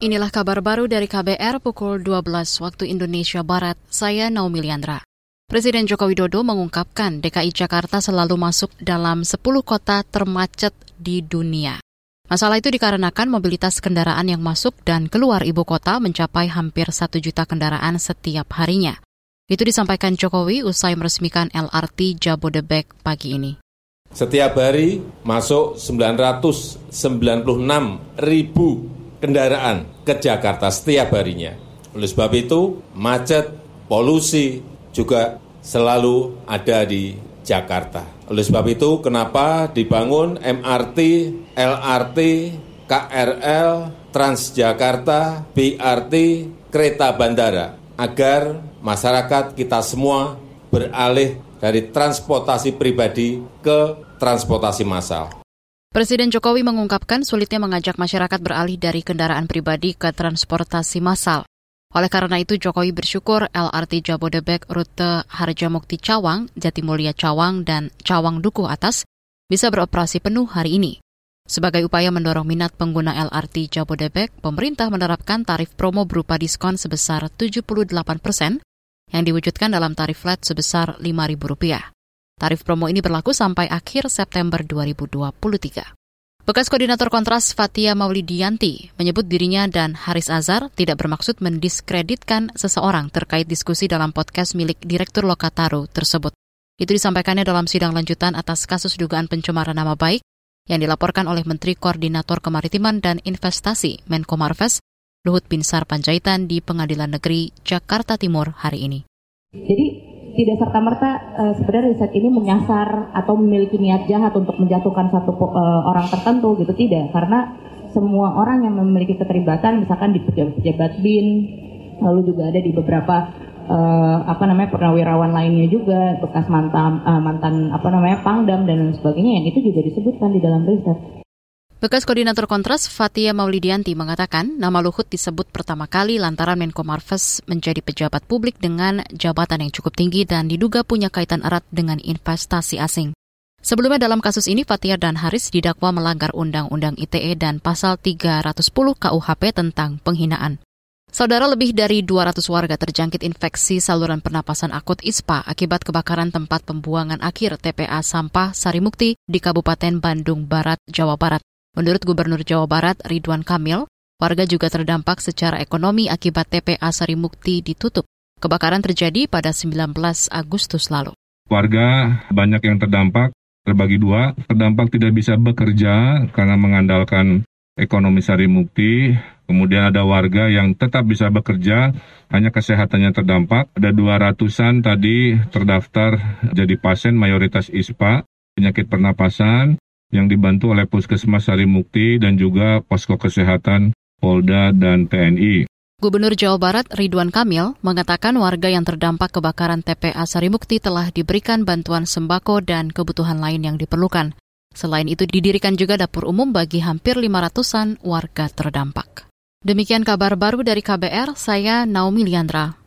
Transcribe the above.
Inilah kabar baru dari KBR pukul 12 waktu Indonesia Barat. Saya Naomi Liandra. Presiden Joko Widodo mengungkapkan DKI Jakarta selalu masuk dalam 10 kota termacet di dunia. Masalah itu dikarenakan mobilitas kendaraan yang masuk dan keluar ibu kota mencapai hampir 1 juta kendaraan setiap harinya. Itu disampaikan Jokowi usai meresmikan LRT Jabodebek pagi ini. Setiap hari masuk 996 ribu kendaraan ke Jakarta setiap harinya. Oleh sebab itu, macet, polusi juga selalu ada di Jakarta. Oleh sebab itu, kenapa dibangun MRT, LRT, KRL, Transjakarta, BRT, kereta bandara, agar masyarakat kita semua beralih dari transportasi pribadi ke transportasi massal. Presiden Jokowi mengungkapkan sulitnya mengajak masyarakat beralih dari kendaraan pribadi ke transportasi massal. Oleh karena itu, Jokowi bersyukur LRT Jabodebek rute Harjamukti Cawang, Jatimulya Cawang, dan Cawang Dukuh Atas bisa beroperasi penuh hari ini. Sebagai upaya mendorong minat pengguna LRT Jabodebek, pemerintah menerapkan tarif promo berupa diskon sebesar 78 persen yang diwujudkan dalam tarif flat sebesar Rp5.000. Tarif promo ini berlaku sampai akhir September 2023. Bekas koordinator kontras Fatia Maulidianti menyebut dirinya dan Haris Azhar tidak bermaksud mendiskreditkan seseorang terkait diskusi dalam podcast milik Direktur Lokataru tersebut. Itu disampaikannya dalam sidang lanjutan atas kasus dugaan pencemaran nama baik yang dilaporkan oleh Menteri Koordinator Kemaritiman dan Investasi Menko Marves, Luhut Binsar Panjaitan di Pengadilan Negeri Jakarta Timur hari ini. Jadi tidak serta-merta uh, sebenarnya riset ini menyasar atau memiliki niat jahat untuk menjatuhkan satu uh, orang tertentu gitu tidak karena semua orang yang memiliki keterlibatan misalkan di pejabat-pejabat bin lalu juga ada di beberapa uh, apa namanya purnawirawan lainnya juga bekas mantan uh, mantan apa namanya pangdam dan lain sebagainya yang itu juga disebutkan di dalam riset. Bekas Koordinator Kontras Fatia Maulidianti mengatakan nama Luhut disebut pertama kali lantaran Menko Marves menjadi pejabat publik dengan jabatan yang cukup tinggi dan diduga punya kaitan erat dengan investasi asing. Sebelumnya dalam kasus ini Fatia dan Haris didakwa melanggar Undang-Undang ITE dan Pasal 310 KUHP tentang penghinaan. Saudara lebih dari 200 warga terjangkit infeksi saluran pernapasan akut ISPA akibat kebakaran tempat pembuangan akhir TPA sampah Sarimukti di Kabupaten Bandung Barat, Jawa Barat. Menurut Gubernur Jawa Barat Ridwan Kamil, warga juga terdampak secara ekonomi akibat TPA Sarimukti ditutup. Kebakaran terjadi pada 19 Agustus lalu. Warga banyak yang terdampak, terbagi dua. Terdampak tidak bisa bekerja karena mengandalkan ekonomi Sarimukti. Kemudian ada warga yang tetap bisa bekerja, hanya kesehatannya terdampak. Ada dua ratusan tadi terdaftar jadi pasien mayoritas ISPA, penyakit pernapasan, yang dibantu oleh Puskesmas Sarimukti dan juga posko kesehatan Polda dan TNI. Gubernur Jawa Barat Ridwan Kamil mengatakan warga yang terdampak kebakaran TPA Sarimukti telah diberikan bantuan sembako dan kebutuhan lain yang diperlukan. Selain itu didirikan juga dapur umum bagi hampir 500-an warga terdampak. Demikian kabar baru dari KBR, saya Naomi Liandra.